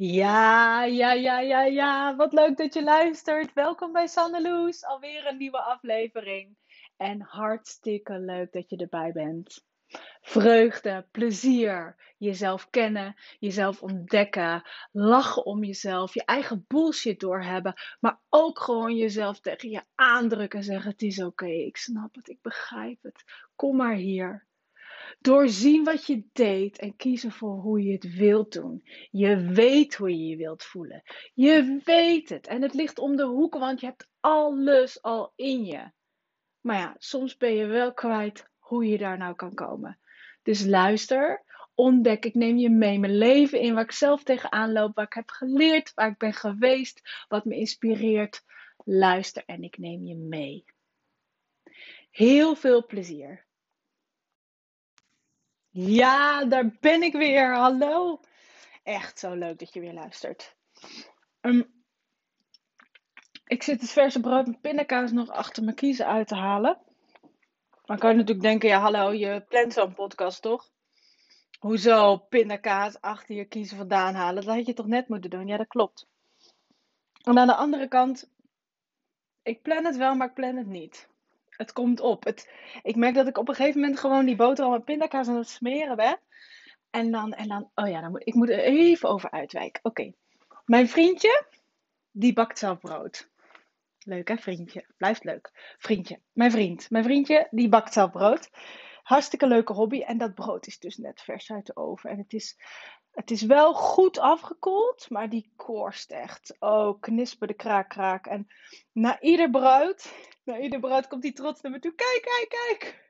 Ja, ja, ja, ja, ja. Wat leuk dat je luistert. Welkom bij Sanneloes. Alweer een nieuwe aflevering. En hartstikke leuk dat je erbij bent. Vreugde, plezier, jezelf kennen, jezelf ontdekken, lachen om jezelf, je eigen bullshit doorhebben, maar ook gewoon jezelf tegen je aandrukken en zeggen: Het is oké, ik snap het, ik begrijp het. Kom maar hier. Doorzien wat je deed en kiezen voor hoe je het wilt doen. Je weet hoe je je wilt voelen. Je weet het. En het ligt om de hoek, want je hebt alles al in je. Maar ja, soms ben je wel kwijt hoe je daar nou kan komen. Dus luister, ontdek, ik neem je mee mijn leven in, waar ik zelf tegenaan loop, waar ik heb geleerd, waar ik ben geweest, wat me inspireert. Luister en ik neem je mee. Heel veel plezier. Ja, daar ben ik weer. Hallo. Echt zo leuk dat je weer luistert. Ehm, ik zit het verse brood met pindakaas nog achter mijn kiezen uit te halen. Dan kan je natuurlijk denken, ja hallo, je plant zo'n podcast toch? Hoezo pindakaas achter je kiezen vandaan halen? Dat had je toch net moeten doen? Ja, dat klopt. En aan de andere kant, ik plan het wel, maar ik plan het niet het komt op. Het, ik merk dat ik op een gegeven moment gewoon die boterham met pindakaas aan het smeren ben. En dan, en dan oh ja, dan moet, ik moet er even over uitwijken. Oké, mijn vriendje, die bakt zelf brood. Leuk hè, vriendje? Blijft leuk. Vriendje, mijn vriend. Mijn vriendje, die bakt zelf brood. Hartstikke leuke hobby. En dat brood is dus net vers uit de oven. En het is, het is wel goed afgekoeld, maar die korst echt. Oh, knisper de kraak, kraak. En na ieder brood na ieder brood komt hij trots naar me toe. Kijk, kijk, kijk.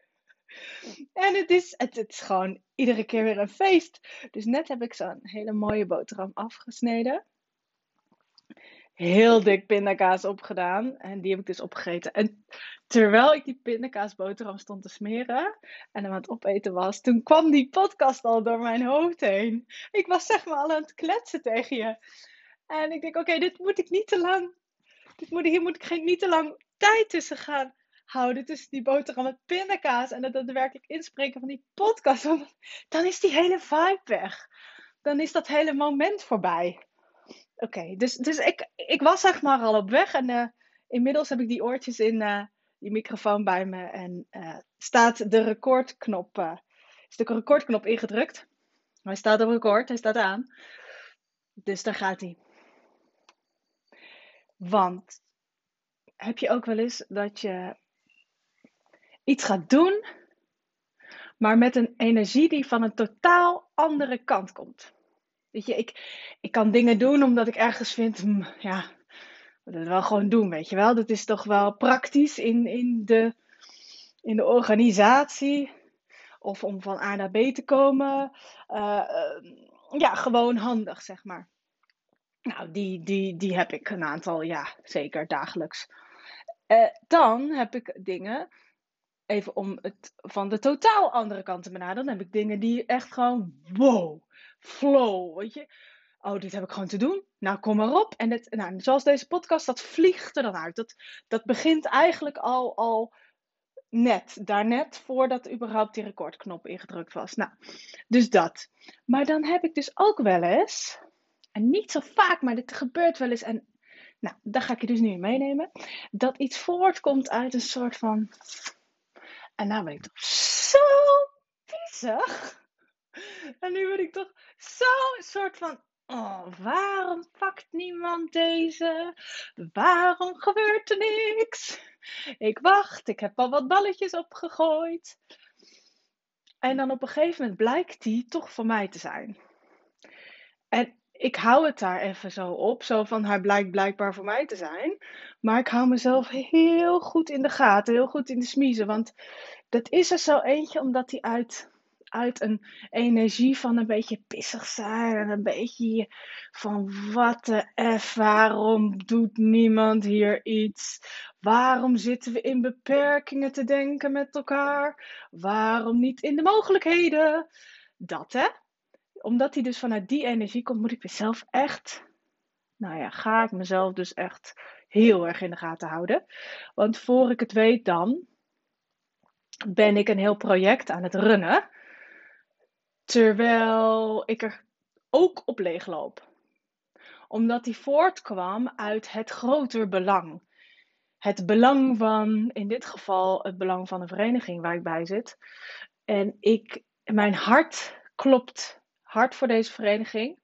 En het is, het, het is gewoon iedere keer weer een feest. Dus net heb ik zo'n hele mooie boterham afgesneden. Heel dik pindakaas opgedaan. En die heb ik dus opgegeten. En terwijl ik die pindakaasboterham stond te smeren en hem aan het opeten was, toen kwam die podcast al door mijn hoofd heen. Ik was zeg maar al aan het kletsen tegen je. En ik denk, oké, dit moet ik niet te lang. Dit moet, hier moet ik geen, niet te lang tijd tussen gaan houden. Tussen die boterham met pindakaas en het daadwerkelijk inspreken van die podcast. Dan is die hele vibe weg. Dan is dat hele moment voorbij. Oké, dus, dus ik, ik was zeg maar al op weg. En uh, inmiddels heb ik die oortjes in uh, die microfoon bij me. En uh, staat de recordknop, is de recordknop ingedrukt. Hij staat op record, hij staat aan. Dus daar gaat hij. Want heb je ook wel eens dat je iets gaat doen, maar met een energie die van een totaal andere kant komt? Weet je, ik, ik kan dingen doen omdat ik ergens vind, hm, ja, we dat wel gewoon doen, weet je wel. Dat is toch wel praktisch in, in, de, in de organisatie. Of om van A naar B te komen. Uh, uh, ja, gewoon handig, zeg maar. Nou, die, die, die heb ik een aantal, ja, zeker dagelijks. Uh, dan heb ik dingen, even om het van de totaal andere kant te benaderen, dan heb ik dingen die echt gewoon, wow, flow, weet je. Oh, dit heb ik gewoon te doen. Nou, kom maar op. En het, nou, zoals deze podcast, dat vliegt er dan uit. Dat, dat begint eigenlijk al, al net, daarnet, voordat überhaupt die recordknop ingedrukt was. Nou, dus dat. Maar dan heb ik dus ook wel eens, en niet zo vaak, maar dit gebeurt wel eens. En nou, daar ga ik je dus nu in meenemen. Dat iets voortkomt uit een soort van. En nou ben ik toch zo pissig. En nu ben ik toch zo een soort van. Oh, waarom pakt niemand deze? Waarom gebeurt er niks? Ik wacht, ik heb al wat balletjes opgegooid. En dan op een gegeven moment blijkt die toch voor mij te zijn. En ik hou het daar even zo op. Zo van, hij blijkt blijkbaar voor mij te zijn. Maar ik hou mezelf heel goed in de gaten. Heel goed in de smiezen. Want dat is er zo eentje omdat hij uit, uit een energie van een beetje pissig zijn. En een beetje van, wat de F, waarom doet niemand hier iets? Waarom zitten we in beperkingen te denken met elkaar? Waarom niet in de mogelijkheden? Dat hè? omdat hij dus vanuit die energie komt, moet ik mezelf echt, nou ja, ga ik mezelf dus echt heel erg in de gaten houden. Want voor ik het weet dan, ben ik een heel project aan het runnen. Terwijl ik er ook op leeg loop. omdat die voortkwam uit het groter belang. Het belang van, in dit geval, het belang van een vereniging waar ik bij zit. En ik, mijn hart klopt hard voor deze vereniging.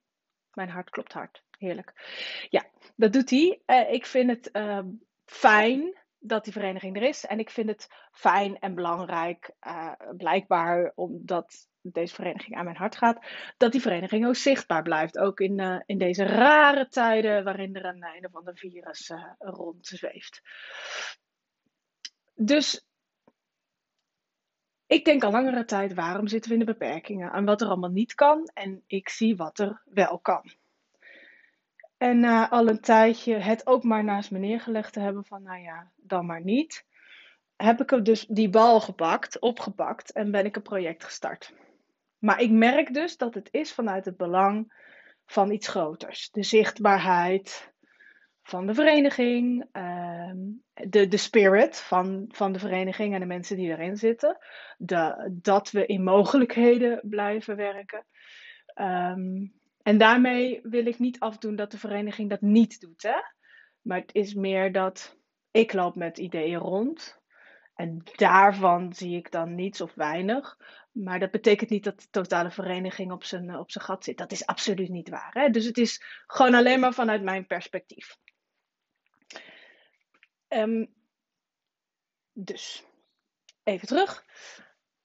Mijn hart klopt hard. Heerlijk. Ja, dat doet hij. Uh, ik vind het uh, fijn dat die vereniging er is. En ik vind het fijn en belangrijk, uh, blijkbaar omdat deze vereniging aan mijn hart gaat, dat die vereniging ook zichtbaar blijft. Ook in, uh, in deze rare tijden waarin er een, een of ander virus uh, rondzweeft. Dus ik denk al langere tijd, waarom zitten we in de beperkingen? En wat er allemaal niet kan. En ik zie wat er wel kan. En na al een tijdje het ook maar naast me neergelegd te hebben van, nou ja, dan maar niet. Heb ik dus die bal gepakt, opgepakt en ben ik een project gestart. Maar ik merk dus dat het is vanuit het belang van iets groters. De zichtbaarheid van de vereniging, ehm, de, de spirit van, van de vereniging en de mensen die erin zitten. Dat we in mogelijkheden blijven werken. Um, en daarmee wil ik niet afdoen dat de vereniging dat niet doet. Hè? Maar het is meer dat ik loop met ideeën rond. En daarvan zie ik dan niets of weinig. Maar dat betekent niet dat de totale vereniging op zijn, op zijn gat zit. Dat is absoluut niet waar. Hè? Dus het is gewoon alleen maar vanuit mijn perspectief. Um, dus, even terug.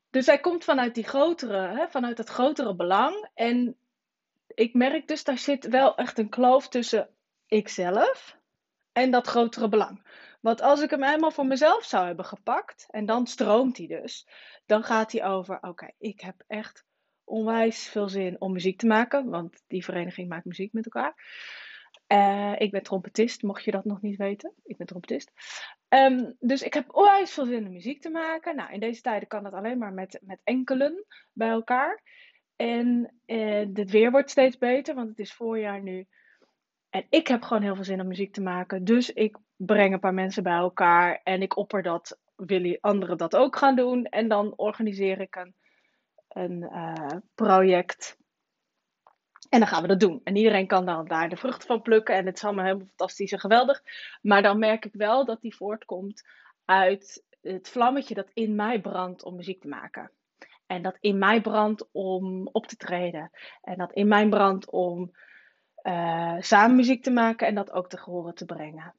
Dus hij komt vanuit die grotere, hè, vanuit dat grotere belang. En ik merk dus, daar zit wel echt een kloof tussen ikzelf en dat grotere belang. Want als ik hem helemaal voor mezelf zou hebben gepakt, en dan stroomt hij dus, dan gaat hij over: oké, ik heb echt onwijs veel zin om muziek te maken, want die vereniging maakt muziek met elkaar. Uh, ik ben trompetist, mocht je dat nog niet weten. Ik ben trompetist. Um, dus ik heb onwijs veel zin om muziek te maken. Nou, in deze tijden kan dat alleen maar met, met enkelen bij elkaar. En uh, het weer wordt steeds beter, want het is voorjaar nu. En ik heb gewoon heel veel zin om muziek te maken. Dus ik breng een paar mensen bij elkaar en ik opper dat. Willen anderen dat ook gaan doen? En dan organiseer ik een, een uh, project. En dan gaan we dat doen. En iedereen kan dan daar de vruchten van plukken. En het is allemaal helemaal fantastisch en geweldig. Maar dan merk ik wel dat die voortkomt uit het vlammetje dat in mij brandt om muziek te maken. En dat in mij brandt om op te treden. En dat in mij brandt om uh, samen muziek te maken en dat ook te horen te brengen.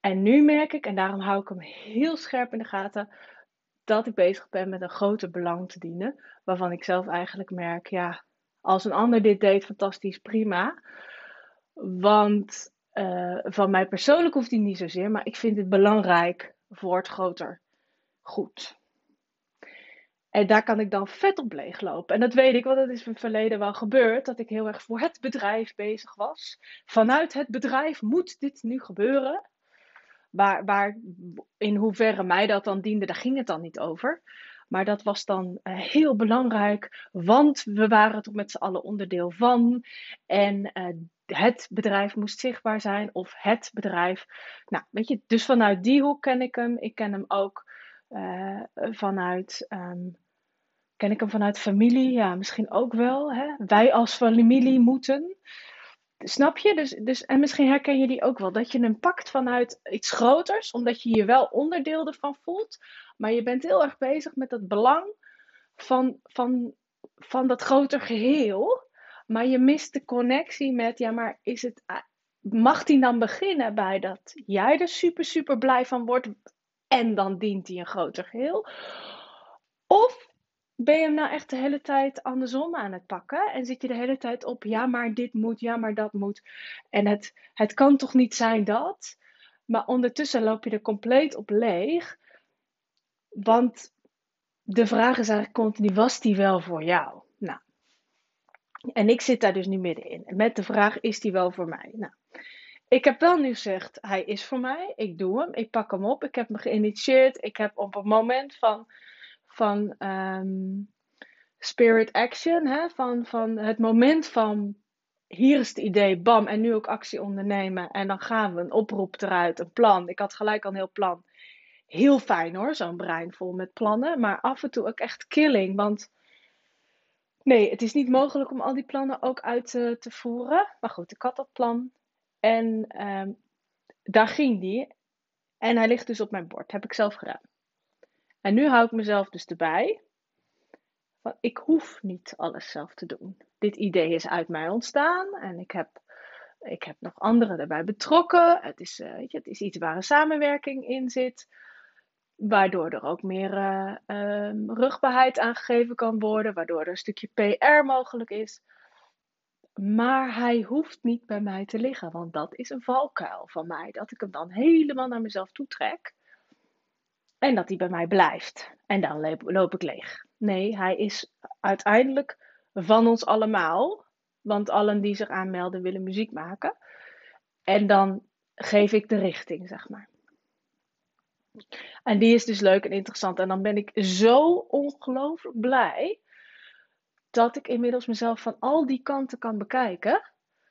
En nu merk ik, en daarom hou ik hem heel scherp in de gaten, dat ik bezig ben met een groter belang te dienen. Waarvan ik zelf eigenlijk merk, ja, als een ander dit deed, fantastisch, prima. Want uh, van mij persoonlijk hoeft hij niet zozeer, maar ik vind het belangrijk voor het groter goed. En daar kan ik dan vet op leeglopen. En dat weet ik, want dat is in het verleden wel gebeurd. Dat ik heel erg voor het bedrijf bezig was. Vanuit het bedrijf moet dit nu gebeuren. Waar, waar, in hoeverre mij dat dan diende, daar ging het dan niet over. Maar dat was dan uh, heel belangrijk, want we waren toch met z'n allen onderdeel van. En uh, het bedrijf moest zichtbaar zijn, of het bedrijf. Nou, weet je, dus vanuit die hoek ken ik hem. Ik ken hem ook uh, vanuit um, Ken ik hem vanuit familie? Ja, misschien ook wel. Hè? Wij als familie moeten. Snap je? Dus, dus, en misschien herken je die ook wel. Dat je hem pakt vanuit iets groters, omdat je je wel onderdeel ervan voelt. Maar je bent heel erg bezig met het belang van, van, van dat groter geheel. Maar je mist de connectie met, ja, maar is het, mag die dan beginnen bij dat jij er super, super blij van wordt en dan dient hij een groter geheel? Of ben je hem nou echt de hele tijd andersom aan het pakken? En zit je de hele tijd op, ja, maar dit moet, ja, maar dat moet. En het, het kan toch niet zijn dat? Maar ondertussen loop je er compleet op leeg. Want de vraag is eigenlijk continu, was die wel voor jou? Nou, en ik zit daar dus nu middenin. Met de vraag, is die wel voor mij? Nou, ik heb wel nu gezegd, hij is voor mij. Ik doe hem, ik pak hem op. Ik heb me geïnitieerd. Ik heb op een moment van van um, spirit action, hè? Van, van het moment van hier is het idee, bam, en nu ook actie ondernemen. En dan gaan we een oproep eruit, een plan. Ik had gelijk al een heel plan. Heel fijn hoor, zo'n brein vol met plannen. Maar af en toe ook echt killing. Want Nee, het is niet mogelijk om al die plannen ook uit eh, te voeren. Maar goed, ik had dat plan. En ehm, daar ging die. En hij ligt dus op mijn bord. Heb ik zelf gedaan. En nu hou ik mezelf dus erbij. Van, ik hoef niet alles zelf te doen. Dit idee is uit mij ontstaan. En ik heb, ik heb nog anderen erbij betrokken. Het is, uh, weet je, het is iets waar een samenwerking in zit. Waardoor er ook meer uh, um, rugbaarheid aangegeven kan worden. Waardoor er een stukje PR mogelijk is. Maar hij hoeft niet bij mij te liggen, want dat is een valkuil van mij. Dat ik hem dan helemaal naar mezelf toe trek. En dat hij bij mij blijft. En dan loop ik leeg. Nee, hij is uiteindelijk van ons allemaal. Want allen die zich aanmelden willen muziek maken. En dan geef ik de richting, zeg maar. En die is dus leuk en interessant. En dan ben ik zo ongelooflijk blij dat ik inmiddels mezelf van al die kanten kan bekijken.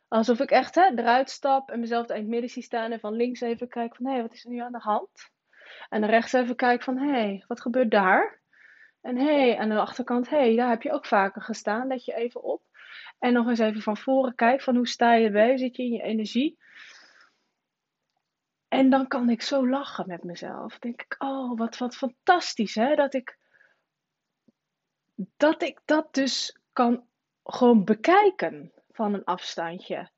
Alsof ik echt hè, eruit stap en mezelf in het midden zie staan en van links even kijk van hé, wat is er nu aan de hand? En dan rechts even kijk van hé, hey, wat gebeurt daar? En hey, aan de achterkant, hé, hey, daar heb je ook vaker gestaan, let je even op. En nog eens even van voren kijk van hoe sta je erbij, zit je in je energie? En dan kan ik zo lachen met mezelf. Denk ik, oh, wat, wat fantastisch hè, dat ik dat ik dat dus kan gewoon bekijken van een afstandje.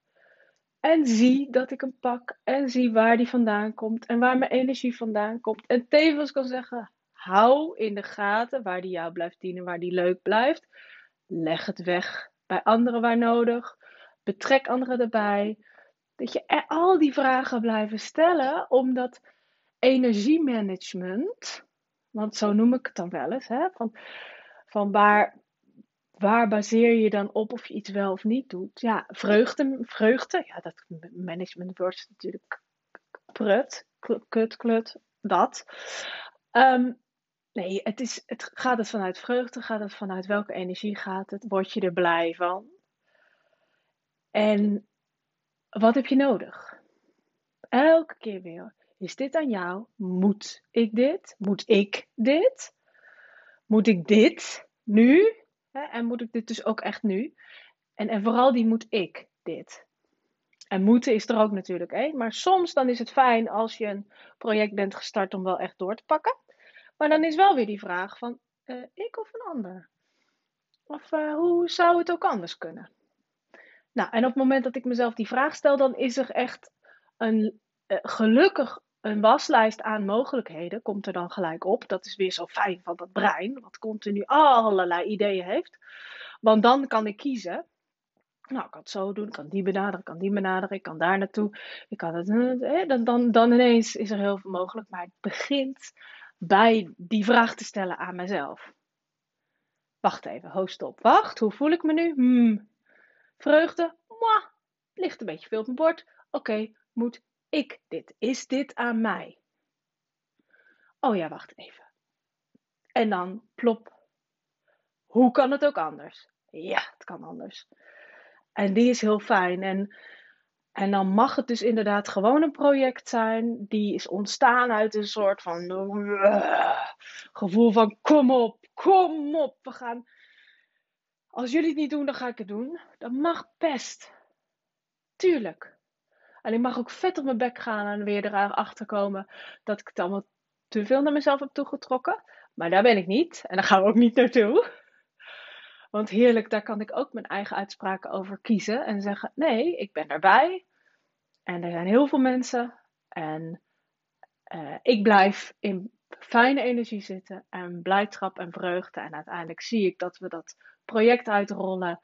En zie dat ik hem pak en zie waar die vandaan komt en waar mijn energie vandaan komt. En tevens kan zeggen, hou in de gaten waar die jou blijft dienen, waar die leuk blijft. Leg het weg bij anderen waar nodig. Betrek anderen erbij. Dat je al die vragen blijven stellen, omdat energiemanagement, want zo noem ik het dan wel eens, hè, van van waar, waar baseer je dan op of je iets wel of niet doet? Ja, vreugde, vreugde ja, dat management wordt natuurlijk prut, kut, klut, dat. Um, nee, het, is, het gaat het vanuit vreugde, gaat het vanuit welke energie gaat het, word je er blij van? En wat heb je nodig? Elke keer weer. Is dit aan jou? Moet ik dit? Moet ik dit? moet ik dit nu? Hè? En moet ik dit dus ook echt nu? En, en vooral die moet ik dit. En moeten is er ook natuurlijk één. Maar soms dan is het fijn als je een project bent gestart om wel echt door te pakken. Maar dan is wel weer die vraag van uh, ik of een ander? Of uh, hoe zou het ook anders kunnen? Nou, en op het moment dat ik mezelf die vraag stel, dan is er echt een uh, gelukkig een waslijst aan mogelijkheden komt er dan gelijk op. Dat is weer zo fijn van dat brein, wat continu allerlei ideeën heeft. Want dan kan ik kiezen. Nou, ik kan het zo doen, ik kan die benaderen, ik kan die benaderen, ik kan daar naartoe. Ik kan het, dan, dan, dan ineens is er heel veel mogelijk. Maar het begint bij die vraag te stellen aan mezelf. Wacht even, host op. Wacht, hoe voel ik me nu? Hmm. Vreugde? Mwah. Ligt een beetje veel op mijn bord. Oké, moet ik dit? Is dit aan mij? Oh ja, wacht even. En dan plop. Hoe kan het ook anders? Ja, het kan anders. En die is heel fijn. En, en dan mag het dus inderdaad gewoon een project zijn. Die is ontstaan uit een soort van uh, gevoel van kom op, kom op. We gaan. Als jullie het niet doen, dan ga ik het doen. Dat mag best. Tuurlijk. En ik mag ook vet op mijn bek gaan en weer erachter komen dat ik het allemaal te veel naar mezelf heb toegetrokken. Maar daar ben ik niet en daar gaan we ook niet naartoe. Want heerlijk, daar kan ik ook mijn eigen uitspraken over kiezen en zeggen: nee, ik ben erbij. En er zijn heel veel mensen. En uh, ik blijf in fijne energie zitten en blijdschap en vreugde. En uiteindelijk zie ik dat we dat project uitrollen.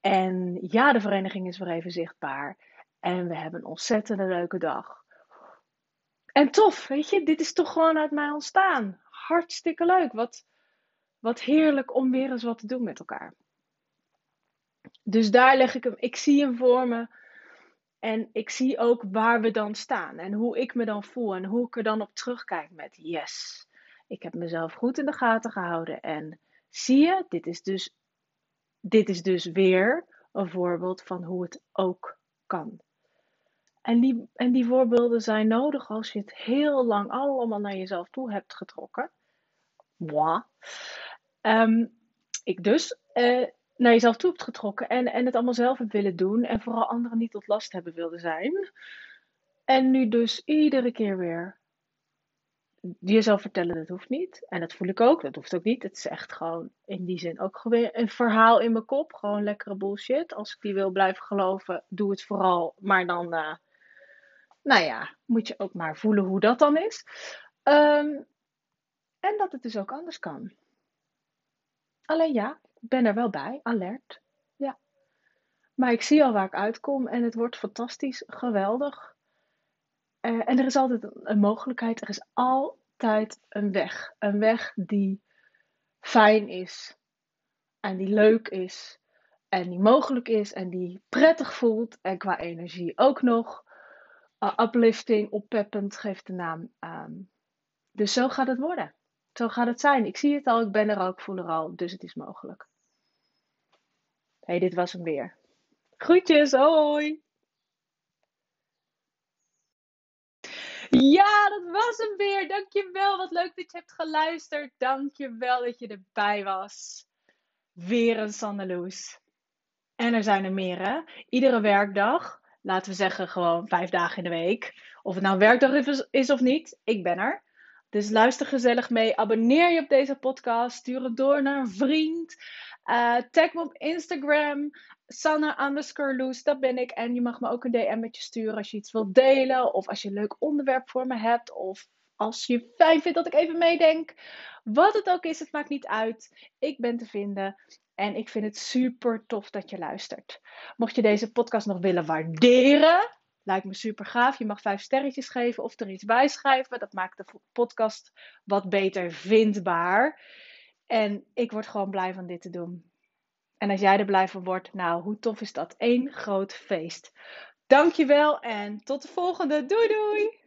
En ja, de vereniging is weer even zichtbaar. En we hebben een ontzettende leuke dag. En tof, weet je, dit is toch gewoon uit mij ontstaan. Hartstikke leuk. Wat, wat heerlijk om weer eens wat te doen met elkaar. Dus daar leg ik hem, ik zie hem voor me. En ik zie ook waar we dan staan. En hoe ik me dan voel. En hoe ik er dan op terugkijk met yes. Ik heb mezelf goed in de gaten gehouden. En zie je, dit is dus, dit is dus weer een voorbeeld van hoe het ook kan. En die, en die voorbeelden zijn nodig als je het heel lang allemaal naar jezelf toe hebt getrokken. Moi. Um, ik dus uh, naar jezelf toe hebt getrokken en, en het allemaal zelf hebt willen doen en vooral anderen niet tot last hebben wilde zijn. En nu dus iedere keer weer jezelf vertellen dat hoeft niet. En dat voel ik ook, dat hoeft ook niet. Het is echt gewoon in die zin ook gewoon een verhaal in mijn kop. Gewoon lekkere bullshit. Als ik die wil blijven geloven, doe het vooral. Maar dan, uh, nou ja, moet je ook maar voelen hoe dat dan is. Um, en dat het dus ook anders kan. Alleen ja, ik ben er wel bij, alert. Ja. Maar ik zie al waar ik uitkom en het wordt fantastisch, geweldig. Uh, en er is altijd een mogelijkheid, er is altijd een weg. Een weg die fijn is en die leuk is en die mogelijk is en die prettig voelt en qua energie ook nog. Uh, uplifting, oppeppend geeft de naam aan. Dus zo gaat het worden. Zo gaat het zijn. Ik zie het al, ik ben er al, ik voel er al, dus het is mogelijk. hey, dit was hem weer. Groetjes, hoi! Ja, dat was hem weer. Dankjewel. Wat leuk dat je hebt geluisterd. Dankjewel dat je erbij was. Weer een Sandeloes. En er zijn er meer, hè? Iedere werkdag. Laten we zeggen gewoon vijf dagen in de week. Of het nou werkdag is of niet. Ik ben er. Dus luister gezellig mee. Abonneer je op deze podcast. Stuur het door naar een vriend. Uh, tag me op Instagram. Sanne underscore dat ben ik. En je mag me ook een DM'tje sturen als je iets wilt delen. Of als je een leuk onderwerp voor me hebt. Of als je fijn vindt dat ik even meedenk. Wat het ook is, het maakt niet uit. Ik ben te vinden. En ik vind het super tof dat je luistert. Mocht je deze podcast nog willen waarderen, lijkt me super gaaf. Je mag vijf sterretjes geven of er iets bij schrijven. Dat maakt de podcast wat beter vindbaar. En ik word gewoon blij van dit te doen. En als jij er blij van wordt, nou, hoe tof is dat? Eén groot feest. Dankjewel en tot de volgende. Doei doei!